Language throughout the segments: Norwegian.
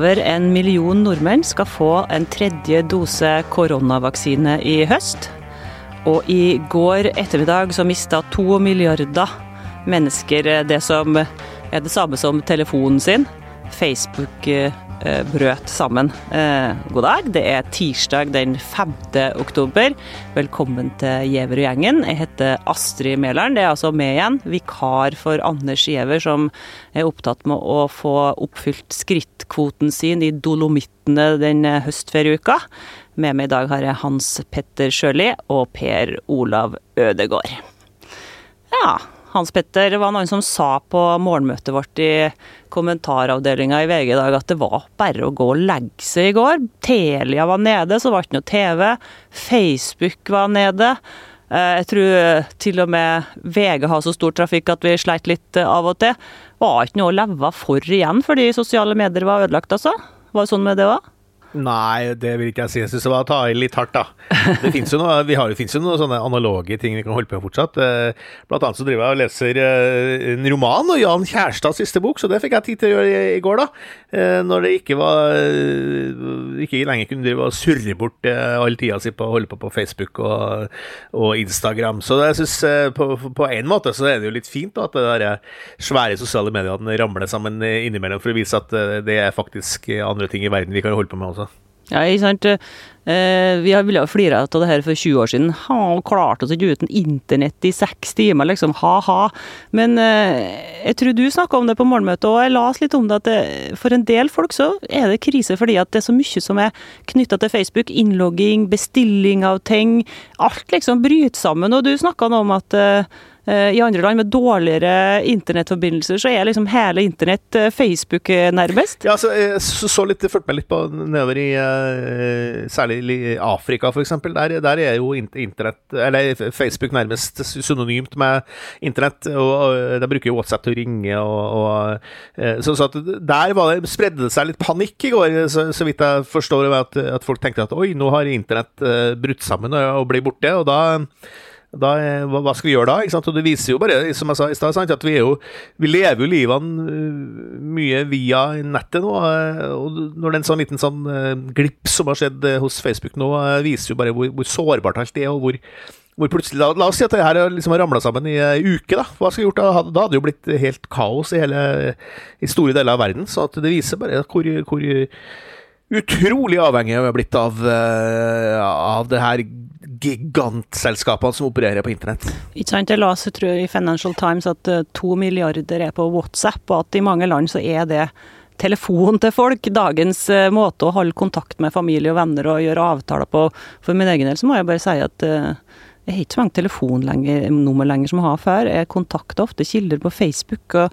Over en million nordmenn skal få en tredje dose koronavaksine i høst. Og i går ettermiddag så mista to milliarder mennesker det som er det samme som telefonen sin. Facebook eh, brøt sammen. Eh, god dag, det er tirsdag den 5. oktober. Velkommen til Giæver og gjengen. Jeg heter Astrid Mæland, det er altså meg igjen. Vikar for Anders Giæver, som er opptatt med å få oppfylt skrittkvoten sin i Dolomittene den høstferieuka. Med meg i dag har jeg Hans Petter Sjøli og Per Olav Ødegård. Ja, Hans Petter, det var noen som sa på morgenmøtet vårt i kommentaravdelinga i VG i dag at det var bare å gå og legge seg i går. Telia var nede, så var det ikke noe TV. Facebook var nede. Jeg tror til og med VG har så stor trafikk at vi sleit litt av og til. Var ikke noe å leve for igjen fordi sosiale medier var ødelagt, altså? Var det sånn med det òg? Nei, det vil ikke jeg si. Jeg syns det var å ta i litt hardt, da. Det fins jo, noe, vi har, jo noen sånne analoge ting vi kan holde på med fortsatt. Eh, blant annet så driver jeg og leser eh, en roman, og Jan Kjærstads siste bok, så det fikk jeg tid til å gjøre i går, da. Eh, når det ikke var Ikke lenger kunne drive og surre bort all tida si på å holde på på Facebook og, og Instagram. Så jeg syns på, på, en måte så er det jo litt fint da, at det der svære sosiale mediene ramler sammen innimellom for å vise at det er faktisk andre ting i verden vi kan holde på med også. Ja, ikke sant. Eh, vi ville jo flira av det her for 20 år siden. Ha, klarte oss ikke uten internett i seks timer, liksom. Ha-ha. Men eh, jeg tror du snakka om det på morgenmøtet, og jeg las litt om det at det, for en del folk så er det krise fordi at det er så mye som er knytta til Facebook. Innlogging, bestilling av ting. Alt liksom bryter sammen. Og du snakka om at eh, i andre land med dårligere internettforbindelser, så er liksom hele internett Facebook nærmest? Ja, altså, jeg så, litt, fulgte meg litt på nedover i særlig i Afrika, f.eks. Der, der er jo internett, eller Facebook nærmest synonymt med internett. og, og De bruker jo WhatsApp til å ringe. og, og så, så Der det, spredde det seg litt panikk i går, så, så vidt jeg forstår, at, at folk tenkte at oi, nå har internett brutt sammen og, og blir borte. og da da, hva, skal vi gjøre da? Ikke sant? Og Det viser jo bare, som jeg sa i stad, at vi, jo, vi lever jo livene øh, mye via nettet nå. Øh, og Når det er en sånn liten sånn øh, glipp som har skjedd hos Facebook nå, viser jo bare hvor, hvor sårbart alt det er. og hvor, hvor plutselig, la, oss si at det her liksom har ramla sammen i ei uke. Da Hva skal vi gjort da? Da hadde det jo blitt helt kaos i, hele, i store deler av verden. Så det viser bare hvor, hvor utrolig avhengig vi har blitt av, av det her gigantselskapene som opererer på internett. Ikke sant, Jeg leste tror i Financial Times at uh, to milliarder er på WhatsApp, og at i mange land så er det telefon til folk. Dagens uh, måte å holde kontakt med familie og venner og gjøre avtaler på. For min egen del så må jeg bare si at uh, jeg har ikke så mange telefonnummer lenger som jeg har før. Jeg kontakter ofte kilder på Facebook. og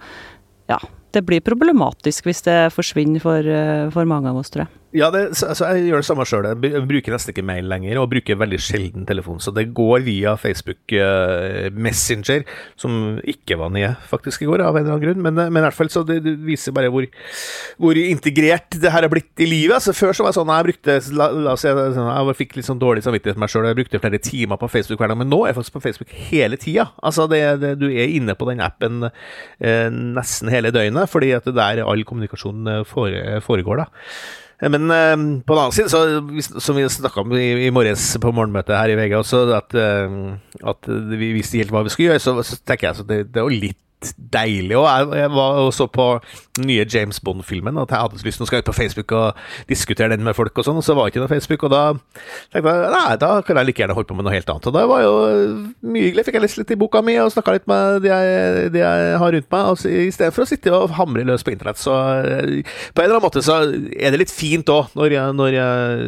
ja, det blir problematisk hvis det forsvinner for, for mange av oss, tror jeg. Ja, det, altså, jeg gjør det samme sjøl. Jeg bruker nesten ikke mail lenger, og bruker veldig sjelden telefon. Så det går via Facebook uh, Messenger, som ikke var nye faktisk i går, av en eller annen grunn. Men, men i hvert fall så det, det viser bare hvor, hvor, integrert det her er blitt i livet. Altså, før så var det sånn jeg brukte la, la oss si, sånn, Jeg fikk litt sånn dårlig samvittighet med meg sjøl, jeg brukte flere timer på Facebook hver dag. Men nå er jeg faktisk på Facebook hele tida. Altså, det, det, du er inne på den appen eh, nesten hele døgnet, fordi at det der all kommunikasjon uh, foregår. da. Men eh, på den annen side, så, som vi snakka om i, i, morges på morgenmøtet her i VG også, at, eh, at vi visste helt hva vi skulle gjøre, så, så tenker jeg at det, det er jo litt deilig. Og jeg, var og så på den nye James Bond-filmen, at jeg hadde lyst til å skal ut på Facebook og diskutere den med folk, og sånn, og så var det ikke noe Facebook. Og da tenkte jeg nei, da kan jeg like gjerne holde på med noe helt annet. Og da var jo mye hyggelig. Fikk jeg lest litt i boka mi og snakka litt med de jeg, de jeg, har rundt meg, og i stedet for å sitte og hamre løs på internett. Så på en eller annen måte så er det litt fint òg, når, når,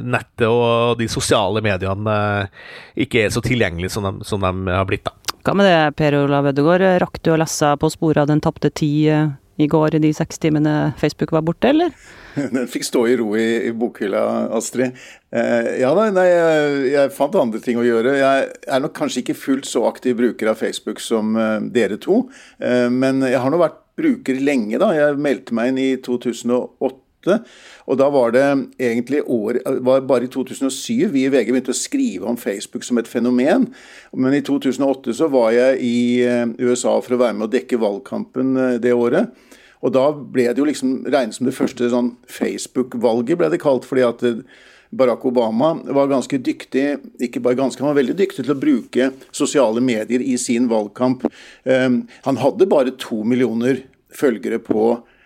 nettet og de sosiale mediene eh, ikke er så tilgjengelige som som de har blitt, da. Hva med det, Per Olav Ødegaard? Rakk du å lese på sporet av den tapte tid eh, i går i de seks timene Facebook var borte, eller? Den fikk stå i ro i, i bokhylla, Astrid. Eh, ja da, nei, jeg, jeg, fant andre ting å gjøre. Jeg er nok kanskje ikke fullt så aktiv bruker av Facebook som eh, dere to. Eh, men jeg har nå vært bruker lenge, da. Jeg meldte meg inn i 2008 Og da var det egentlig år, var bare i 2007 vi i VG begynte å skrive om Facebook som et fenomen. Men i 2008 så var jeg i eh, USA for å være med å dekke valgkampen eh, det året. Og da ble det jo liksom regnet som det første sånn Facebook-valget, ble det kalt. fordi at eh, Barack Obama var ganske dyktig, ikke bare ganske, han var veldig dyktig til å bruke sosiale medier i sin valgkamp. Han hadde bare to millioner følgere på Eh,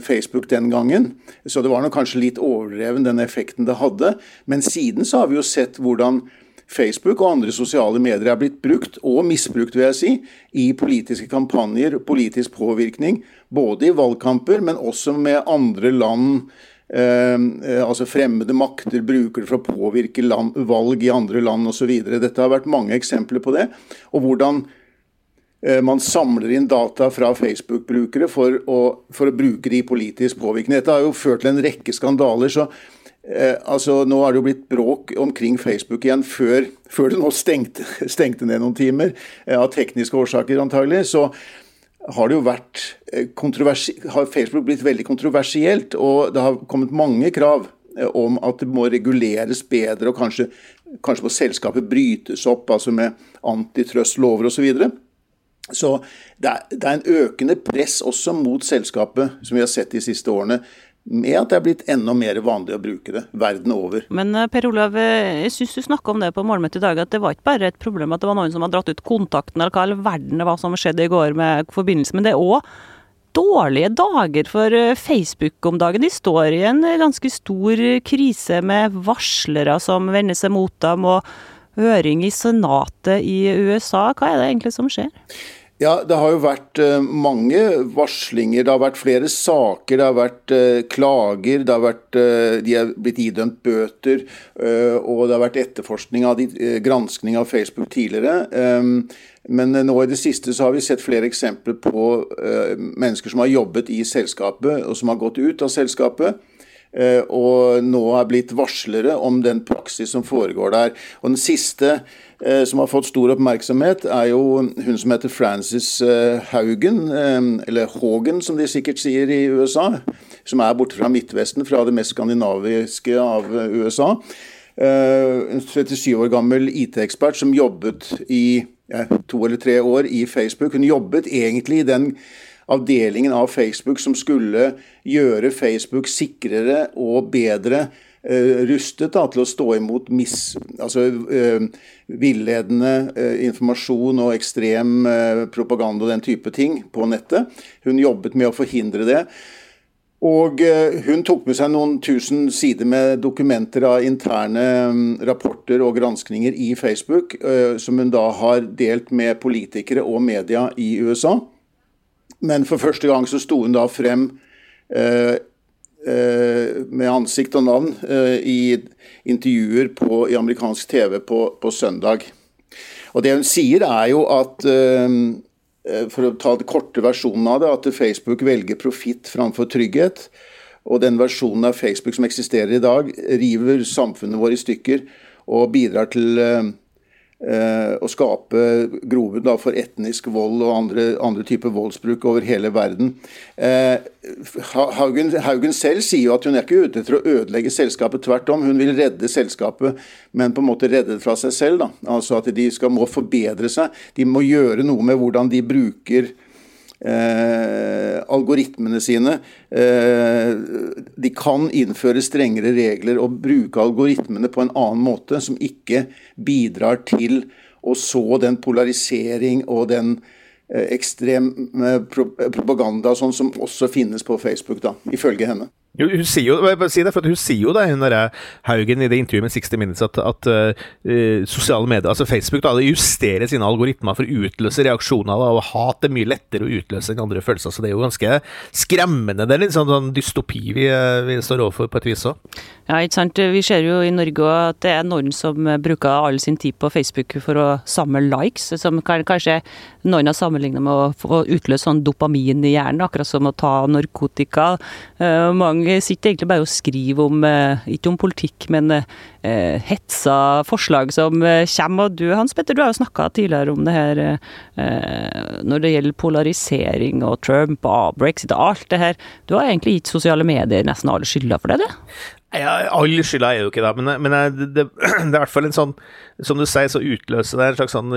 Facebook den gangen. Så det var nok kanskje litt overdreven den effekten det hadde. Men siden så har vi jo sett hvordan Facebook og andre sosiale medier er blitt brukt, og misbrukt, vil jeg si, i politiske kampanjer, politisk påvirkning. Både i valgkamper, men også med andre land. Eh, eh altså fremmede makter bruker det for å påvirke land, valg i andre land osv. Dette har vært mange eksempler på det. Og hvordan Eh, man samler inn data fra Facebook-brukere for, for, å bruke de i politisk påvirkning. Dette har jo ført til en rekke skandaler. så eh, altså Nå er det jo blitt bråk omkring Facebook igjen før, før det nå stengte, stengte, ned noen timer, eh, av tekniske årsaker antagelig. så har eh, har Facebook blitt veldig kontroversielt, og det har kommet mange krav eh, om at det må reguleres bedre, og kanskje, kanskje må selskapet brytes opp, altså med antitrustlover osv. Så det er, en økende press også mot selskapet, som vi har sett de siste årene. Med at det er blitt enda mer vanlig å bruke det verden over. Men eh, Per Olav, eh, jeg syns du snakka om det på morgenmøtet i dag, at det var ikke bare et problem at det var noen som hadde dratt ut kontakten, eller hva all verden det var som skjedde i går med forbindelse, men det er òg dårlige dager for eh, Facebook om dagen. De står i en ganske stor krise med varslere som vender seg mot dem, og høring i Senatet i USA. Hva er det egentlig som skjer? Ja, Det har jo vært uh, mange varslinger. Det har vært flere saker. Det har vært uh, klager. Det har vært, uh, de er blitt idømt bøter. og det har vært etterforskning av de, granskning av Facebook tidligere. Um, men nå i det siste så har vi sett flere eksempler på mennesker som har jobbet i selskapet, og som har gått ut av selskapet. Og nå er blitt varslere om den praksis som foregår der. Og Den siste Eh, som har fått stor oppmerksomhet, er jo hun som heter Frances eh, Haugen, eh, eller Haagen som de sikkert sier i USA, som er borte fra Midtvesten, fra det mest skandinaviske av USA. En 37 år gammel IT-ekspert som jobbet i ja, to eller tre år i Facebook. Hun jobbet egentlig i den avdelingen av Facebook som skulle gjøre Facebook sikrere og bedre Eh, rustet da, til å stå imot mis, altså, uh, villedende uh, informasjon og ekstrem uh, propaganda og den type ting på nettet. Hun jobbet med å forhindre det. Og hun tok med seg noen tusen sider med dokumenter av interne um, rapporter og granskninger i Facebook, som hun da har delt med politikere og media i USA. Men for første gang så sto hun da frem Eh, med ansikt og navn eh, i intervjuer på, i amerikansk TV på, på, søndag. Og Det hun sier, er jo at eh, for å ta den korte versjonen av det, at Facebook velger profitt framfor trygghet. Og den versjonen av Facebook som eksisterer i dag, river samfunnet vårt i stykker og bidrar til Eh, å skape grobunn for etnisk vold og andre, andre typer voldsbruk over hele verden. Eh, Haugen, Haugen, selv sier jo at hun er ikke ute etter å ødelegge selskapet. Tvert om, hun vil redde selskapet, men på en måte redde det fra seg selv. Da. Altså At de skal, må forbedre seg. De må gjøre noe med hvordan de bruker eh, algoritmene sine. Eh, de kan innføre strengere regler og bruke algoritmene på en annen måte, som ikke bidrar til å så den polarisering og den eh, ekstreme eh, propaganda sånn som også finnes på Facebook, da, ifølge henne. Hun sier jo, si det, for hun sier jo det, hun der Haugen i det intervjuet med 60 Minutes, at, at uh, sosiale medier, altså Facebook, da, justerer sine algoritmer for å utløse reaksjoner. Da, og hat er mye lettere å utløse enn andre følelser. Så det er jo ganske skremmende. Det er litt sånn, sånn dystopi vi, vi, står overfor på et vis òg. Ja, ikke sant. Vi ser jo i Norge at det er noen som bruker all sin tid på Facebook for å samle likes, som kan, kanskje noen har sammenlignet med å få utløst sånn dopamin i hjernen, akkurat som å ta narkotika. Uh, mange mange sitter egentlig bare og skriver om, ikke om politikk, men eh, hetsa forslag som kommer. Og du Hans Petter, du har jo snakka tidligere om det her eh, når det gjelder polarisering og Trump og brexit og alt det her. Du har egentlig gitt sosiale medier nesten alle skylda for det, du? Ja, all skylda er jo ikke det, men, men det, det, det, er i hvert fall en sånn Som du sier, så utløser det en slags sånn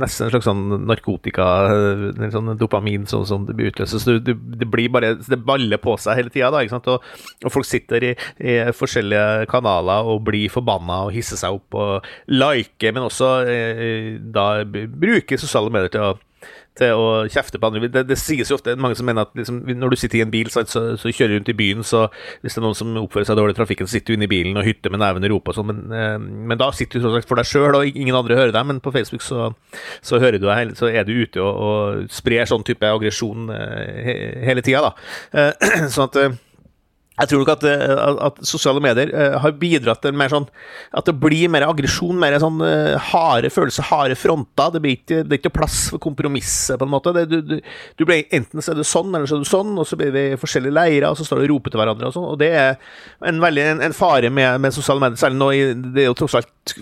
Nesten en slags sånn narkotika, en sånn dopamin sånn som det utløst. Så det, det, blir bare Det baller på seg hele tida, da. ikke sant? Og, og, folk sitter i, i, forskjellige kanaler og blir forbanna og hisser seg opp og liker, men også eh, da bruker sosiale medier til å til å kjefte på andre. Det, det sies jo ofte mange som mener at liksom, når du sitter i en bil, så, så, så kjører du rundt i byen, så hvis det er noen som oppfører seg dårlig i trafikken, så sitter du inne i bilen og hytter med neven i ropa og sånn, men, eh, men, da sitter du for deg sjøl, og ingen andre hører deg. Men på Facebook så, så hører du deg, så er du ute og, og sprer sånn type aggresjon eh, hele tida, da. Eh, sånn at eh, jeg tror nok at, eh, at, sosiale medier uh, har bidratt til mer sånn At det blir mer aggresjon, mer sånn uh, harde følelser, harde fronter. Det blir ikke, det er ikke plass for kompromisset, på en måte. Det, du, du, du, blir, enten så er du sånn, eller så er du sånn, og så blir vi forskjellige leirer, og så står du og roper til hverandre og sånn. Og det er en veldig en, en fare med, med, sosiale medier, særlig nå i Det er jo tross alt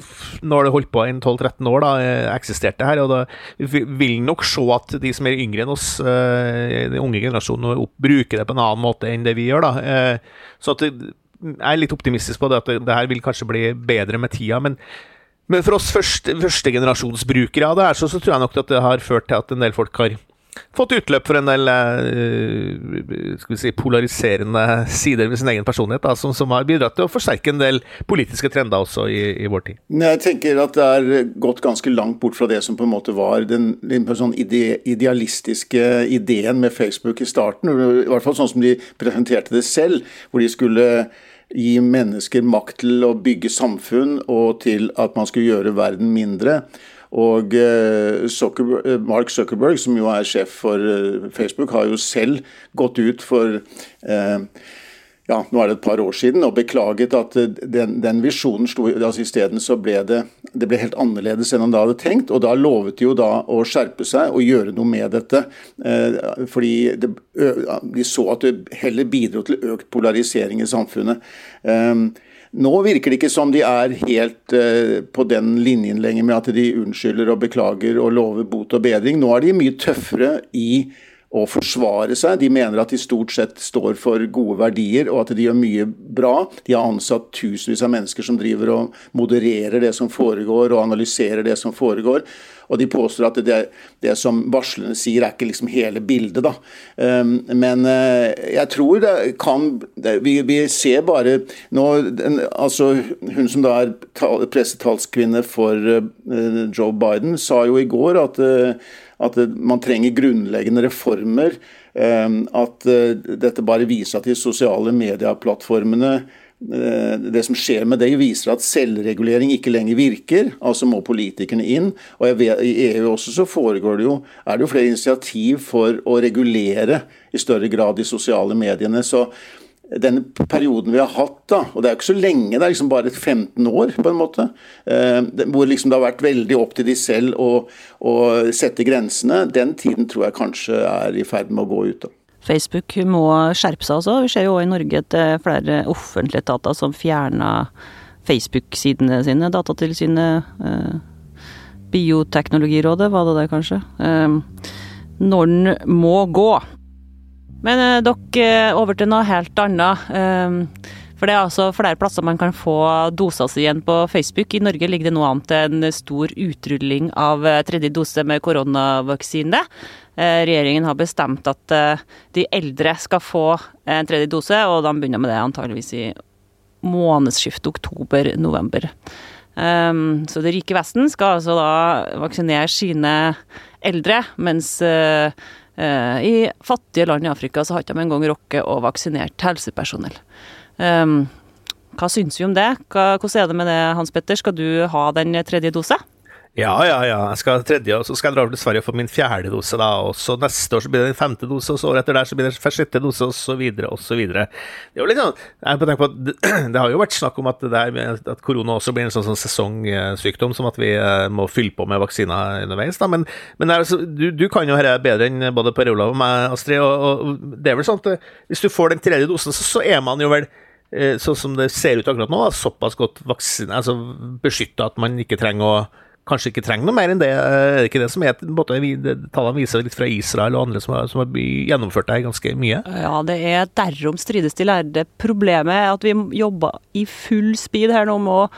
når det holdt på i 12-13 år, da, eksisterte her. Og da vi vil nok se at de som er yngre enn oss, den unge generasjonen, bruker det på en annen måte enn det vi gjør, da. Så at jeg er litt optimistisk på det, at det, det her vil kanskje bli bedre med tida. Men, men for oss første, førstegenerasjonsbrukere av det her, så, så, tror jeg nok at det har ført til at en del folk har fått utløp for en del uh, skal vi si, polariserende sider ved sin egen personlighet, da, som, som, har bidratt til å forsterke en del politiske trender også i, i, vår tid. Jeg tenker at det er gått ganske langt bort fra det som på en måte var den, den sånn ide, idealistiske ideen med Facebook i starten, i hvert fall sånn som de presenterte det selv, hvor de skulle gi mennesker makt til å bygge samfunn og til at man skulle gjøre verden mindre. Og eh, eh, Mark Zuckerberg, som jo er sjef for eh, Facebook, har jo selv gått ut for ja, nå er det et par år siden, og beklaget at den, den visjonen sto altså Isteden så ble det, det ble helt annerledes enn han da hadde tenkt. Og da lovet de jo da å skjerpe seg og gjøre noe med dette. fordi det, de så at det heller bidro til økt polarisering i samfunnet. Nå virker det ikke som de er helt uh, på den linjen lenger med at de unnskylder og beklager og lover bot og bedring. Nå er de mye tøffere i å forsvare seg. De mener at de stort sett står for gode verdier og at de gjør mye bra. De har ansatt tusenvis av mennesker som driver og modererer det som foregår og analyserer det som foregår. Og de påstår at det, det som varslerne sier, er ikke liksom hele bildet, da. Um, men uh, jeg tror det kan vi, vi, ser bare nå Altså, hun som da er pressetalskvinne for uh, Joe Biden, sa jo i går at, uh, at man trenger grunnleggende reformer. Um, at dette bare viser at de sosiale medieplattformene Eh, det som skjer med det, viser at selvregulering ikke lenger virker. Altså må politikerne inn. Og vet, I EU også så foregår det jo, er det jo flere initiativ for å regulere i større grad de sosiale mediene. så denne perioden vi har hatt, da, og det er jo ikke så lenge, det er liksom bare 15 år, på en måte, eh, hvor liksom det har vært veldig opp til de selv å, å sette grensene, den tiden tror jeg kanskje er i ferd med å gå ut. da. Facebook må skjerpe seg også. Vi ser jo også i Norge at det er flere offentlige etater som fjerner Facebook-sidene sine. Datatilsynet, eh, Bioteknologirådet, var det det kanskje. Eh, Norden må gå. Men eh, dere, over til noe helt annet. Eh, for det er altså flere plasser man kan få dosa si igjen på Facebook. I Norge ligger det nå an til en stor utrulling av eh, tredje dose med koronavaksine. Eh, regjeringen har bestemt at eh, de eldre skal få en tredje dose, og de begynner med det antageligvis i månedsskiftet oktober-november. Um, så det rike Vesten skal altså da vaksinere sine eldre, mens i fattige land i Afrika så har ikke de engang rukket å vaksinere helsepersonell. Um, hva syns vi om det? Hvordan er det med det, Hans Petter? Skal du ha den tredje dose? Ja, ja, ja. Jeg skal ha tredje, og så skal jeg dra over til Sverige og få min fjerde dose. da, og så Neste år så blir det en femte dose, og så året etter der så blir det en sjette dose, og så videre og så videre. Det, er jo litt sånn, jeg på på at det, har jo vært snakk om at, det der, at korona også blir en sånn, sånn sesongsykdom, som at vi uh, må fylle på med vaksiner underveis. da, Men, men altså, du, du, kan jo dette bedre enn både Per Olav og meg, Astrid. og, og det er vel sånn at uh, hvis du får den tredje dosen, så, så er man jo vel uh, sånn som det ser ut akkurat nå, såpass godt vaksine, altså beskytta at man ikke trenger å kanskje ikke trenger noe mer enn det. Er det ikke det som er måte, Tallene viser litt fra Israel og andre som har, som har gjennomført det ganske mye? Ja, det er derom strides de lærde. Problemet er at vi jobber i full speed her nå med å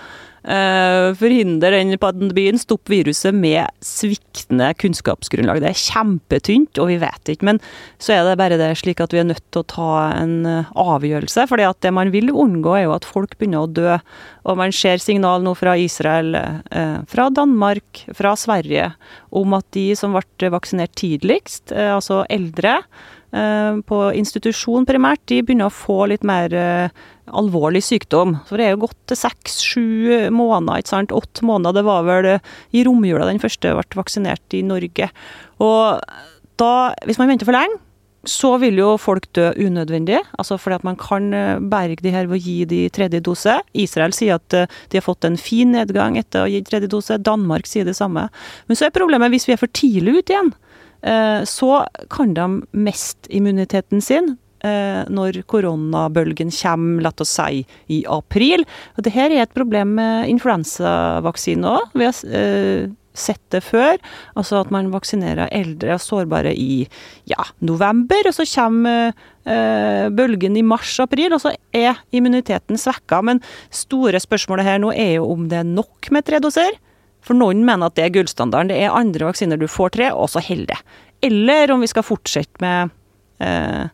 forhindre den pandemien, stoppe viruset med sviktende kunnskapsgrunnlag. Det er kjempetynt, og vi vet ikke. Men så er det bare det slik at vi er nødt til å ta en eh, avgjørelse. fordi at det man vil unngå, er jo at folk begynner å dø. Og man ser signal nå fra Israel, uh, fra Danmark, fra Sverige, om at de som ble vaksinert tidligst, altså eldre, på institusjon primært, de begynner å få litt mer alvorlig sykdom. For det er jo gått til seks-sju måneder, ikke sant. Åtte måneder. Det var vel i romjula den første ble vaksinert i Norge. Og da, hvis man venter for lenge, så vil jo folk dø unødvendig, altså fordi at man kan eh, berge de her ved å gi de tredje dose. Israel sier at eh, de har fått en fin nedgang etter å ha gitt tredje dose. Danmark sier det samme. Men så er problemet hvis vi er for tidlig ute igjen, eh, så kan de miste immuniteten sin Eh, når koronabølgen kommer, la oss si, i april. Og Dette er et problem med influensavaksine òg. Vi har eh, sett det før. Altså at man vaksinerer eldre og sårbare i ja, november, og så kommer eh, bølgen i mars-april, og så er immuniteten svekka. Men store spørsmålet her nå er jo om det er nok med tre doser. For noen mener at det er gullstandarden. Det er andre vaksiner du får tre, og så holder det. Eller om vi skal fortsette med eh,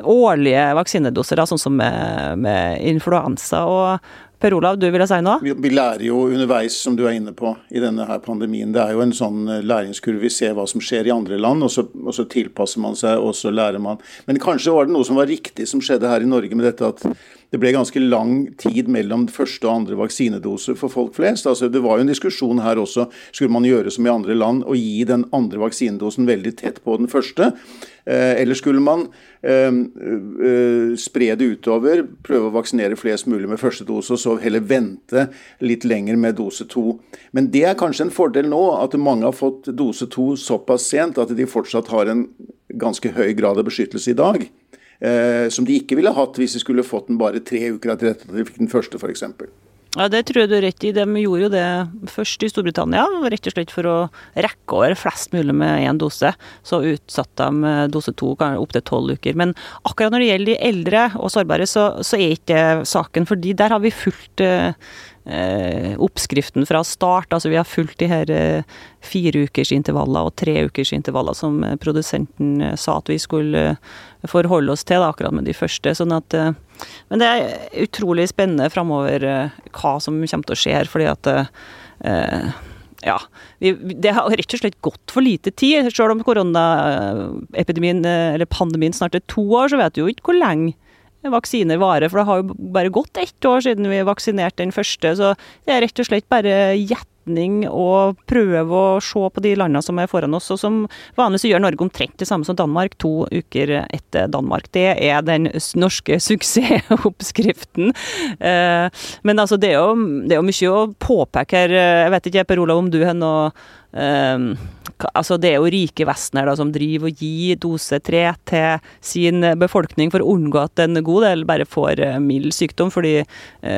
årlige vaksinedoser, sånn som med, med influensa. og Per Olav, du ville si noe? Vi, vi, lærer jo underveis, som du er inne på, i denne her pandemien. Det er jo en sånn eh, læringskurve. Vi ser hva som skjer i andre land, og så, og så, tilpasser man seg, og så lærer man. Men kanskje var det noe som var riktig som skjedde her i Norge med dette at det ble ganske lang tid mellom første og andre vaksinedose for folk flest. Altså, det var jo en diskusjon her også. Skulle man gjøre som i andre land og gi den andre vaksinedosen veldig tett på den første? Eh, eller skulle man eh, eh, spre det utover, prøve å vaksinere flest mulig med første dose, og så heller vente litt lenger med dose to. Men det er kanskje en fordel nå, at mange har fått dose to såpass sent at de fortsatt har en ganske høy grad av beskyttelse i dag eh, som de ikke ville hatt hvis de skulle fått den bare tre uker etter at de fikk den første, f.eks. Ja, Det tror jeg du er rett i. De gjorde jo det først i Storbritannia, rett og slett for å rekke over flest mulig med én dose. Så utsatte de dose to opptil tolv uker. Men akkurat når det gjelder de eldre og sårbare, så, så er ikke det saken. fordi der har vi fulgt eh, oppskriften fra start. Altså vi har fulgt de her eh, fireukersintervaller og treukersintervaller som eh, produsenten eh, sa at vi skulle eh, forholde oss til, da, akkurat med de første. sånn at eh, Men det er utrolig spennende framover hva som kommer til å skje her, fordi at ja, vi, Det har rett og slett gått for lite tid. Selv om koronaepidemien, eller pandemien snart er to år, så vet vi jo ikke hvor lenge vaksiner varer. For det har jo bare gått ett år siden vi vaksinerte den første. Så det er rett og slett bare gjetning og prøve å se på de landene som er foran oss. Og som vanligvis gjør Norge omtrent det samme som Danmark, to uker etter Danmark. Det er den norske suksessoppskriften. Eh, men altså, det er jo, det er jo mye å påpeke her. Jeg vet ikke, Per Olav, om du har noe Um, altså det er jo rike vesener som driver og gir dose tre til sin befolkning for å unngå at en god del bare får uh, mild sykdom, fordi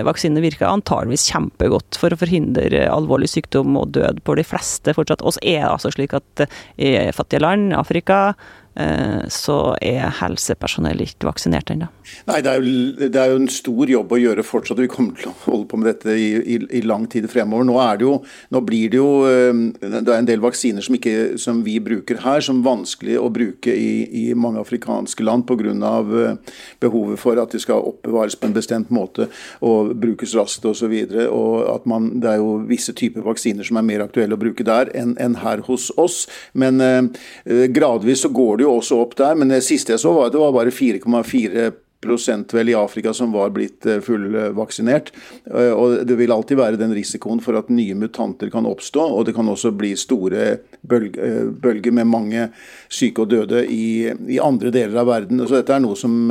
vaksinene virker antageligvis kjempegodt for å forhindre alvorlig sykdom og død på de fleste fortsatt. Og er det altså slik at i fattige land, Afrika, Eh, så er helsepersonell ikke vaksinert ennå. Nei, det er, jo, det er, jo, en stor jobb å gjøre fortsatt. Vi kommer til å holde på med dette i, i, i lang tid fremover. Nå, jo, nå blir det jo eh, Det er en del vaksiner som, ikke, som vi bruker her, som er vanskelig å bruke i, i mange afrikanske land pga. Eh, behovet for at de skal oppbevares på en bestemt måte og brukes raskt osv. Det er jo visse typer vaksiner som er mer aktuelle å bruke der enn, en her hos oss. Men eh, gradvis så går det jo også opp der, men det siste jeg så var at det var bare 4,4 vel i Afrika som var blitt fullvaksinert. Og det vil alltid være den risikoen for at nye mutanter kan oppstå, og det kan også bli store bølger med mange syke og døde i, i andre deler av verden. Så dette er noe som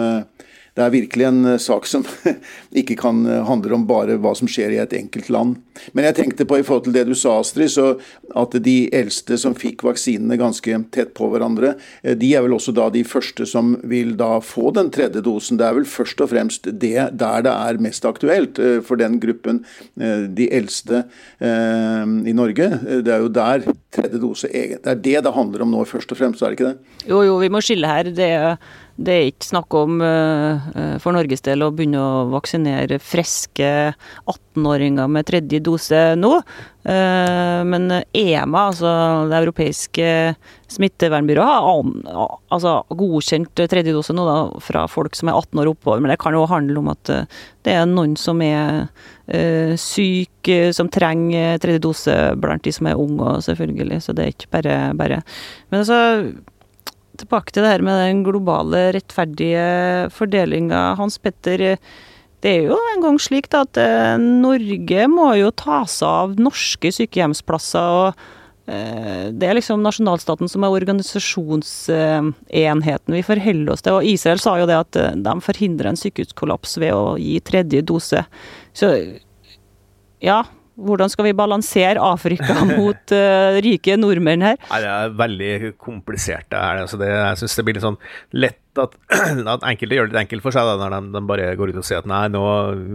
det er virkelig en eh, sak som ikke kan eh, handle om bare hva som skjer i et enkelt land. Men jeg tenkte på i forhold til det du sa, Astrid, så at de eldste som fikk vaksinene ganske tett på hverandre, eh, de er vel også da de første som vil da få den tredje dosen. Det er vel først og fremst det der det er mest aktuelt for den gruppen, de eldste i Norge. Det er jo der tredje dose Det er det det handler om nå, først og fremst, er det ikke det? Jo, jo, vi må skille her. Det er det er ikke snakk om eh, eh, for Norges del å begynne å vaksinere friske 18-åringer med tredje dose nå. Eh, men EMA, altså det europeiske smittevernbyrået, har altså, godkjent tredje dose nå da, fra folk som er 18 år oppover. Men det kan jo handle om at det er noen som er syke, som trenger tredje dose blant de som er unge, selvfølgelig. Så det er ikke bare bare. Men altså tilbake til det her med den globale, rettferdige fordelinga. Hans Petter, det er jo en gang slik da, at eh, Norge må jo ta seg av norske sykehjemsplasser. og eh, det er liksom nasjonalstaten som er organisasjonsenheten vi forholder oss til. Og Israel sa jo det at eh, de forhindrer en sykehuskollaps ved å gi tredje dose. Så ja, hvordan skal vi balansere Afrika mot uh, rike nordmenn her? Nei, det er veldig komplisert, det her. Altså det, jeg syns det blir litt sånn lett at, at, enkelte gjør det litt enkelt for seg da, når de, de, bare går ut og sier at nei, nå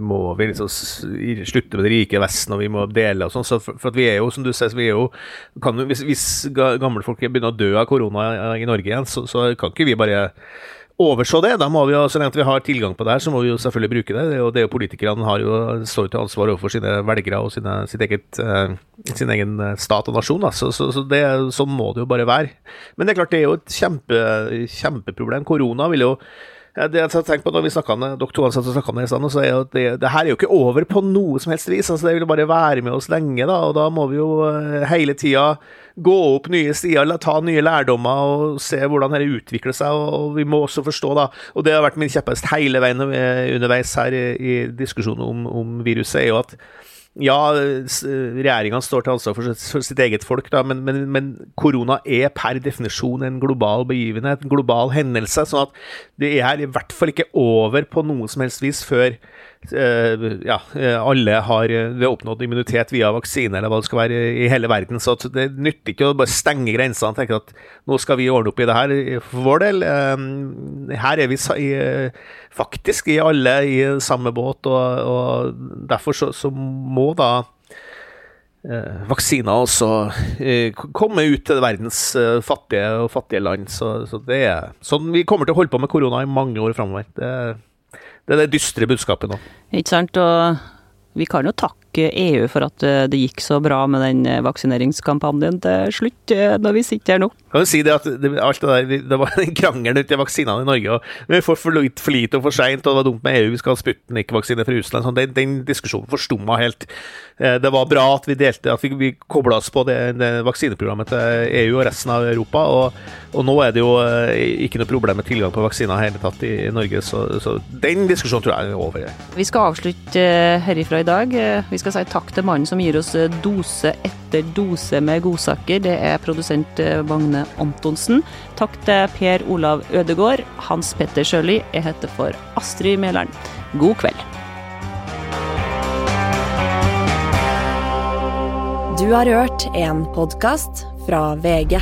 må vi liksom slutte med det rike Vesten, og vi må dele og sånn. Så for, for, at vi er jo, som du sier, vi er jo kan, hvis, hvis gamle folk begynner å dø av korona i Norge igjen, så, så kan ikke vi bare overså det. Da må vi jo, Så lenge vi har tilgang på det her, så må vi jo selvfølgelig bruke det. Det er jo, det er jo Politikerne har jo, står til ansvar overfor sine velgere og sine, eget, eh, sin egen eh, stat og nasjon. Da. Så, så, så det, sånn må det jo bare være. Men det er klart det er jo et kjempe, kjempeproblem. Korona vil jo det jeg tenkte på når vi med dere to ansatte snakka det, så er jo at det, det, her er jo ikke over på noe som helst vis. altså Det vil bare være med oss lenge, da, og da må vi jo uh, hele tida gå opp nye stier, ta nye lærdommer og se hvordan dette utvikler seg. Og vi må også forstå, da, og det har vært min kjepphest hele veien underveis her i, i diskusjonen om, om viruset, er jo at ja, regjeringa står til ansvar for, sitt eget folk, da, men, men, men, korona er per definisjon en global begivenhet, en global hendelse. sånn at det er i hvert fall ikke over på noe som helst vis før ja, eh, alle har eh, oppnådd immunitet via vaksine, eller hva det skal være, i hele verden. Så det nytter ikke å bare stenge grensene og tenke at nå skal vi ordne opp i det her for vår del. Her er vi faktisk i alle i samme båt, og, og derfor så, så, må da vaksiner også komme ut til verdens fattige og fattige land. Så, så det er sånn vi kommer til å holde på med korona i mange år framover. Det er det er det dystre budskapet nå. Ikke sant. Og vi kan jo takke EU for at eh, det gikk så bra med den eh, vaksineringskampanjen til slutt, eh, når vi sitter her nå. Kan du si det at det, alt det der, det var en krangelen ut i vaksinene i Norge, og vi får for, lite, for lite og for seint, og det var dumt med EU, vi skal ha Sputnik-vaksine fra Russland. Sånn, den, den diskusjonen forstumma helt. Det var bra at vi delte, at vi, vi kobla oss på det, det, vaksineprogrammet til EU og resten av Europa. Og, og, nå er det jo ikke noe problem med tilgang på vaksiner i hele tatt i, Norge, så, så, den diskusjonen tror jeg er over. Vi skal avslutte herifra i dag. Vi skal si takk til mannen som gir oss dose etter dose med godsaker. Det er produsent Magne Antonsen. Takk til Per Olav Ødegård, Hans Petter Sjøli. Jeg heter for Astrid Mæland. God kveld. Du har hørt en podkast fra VG.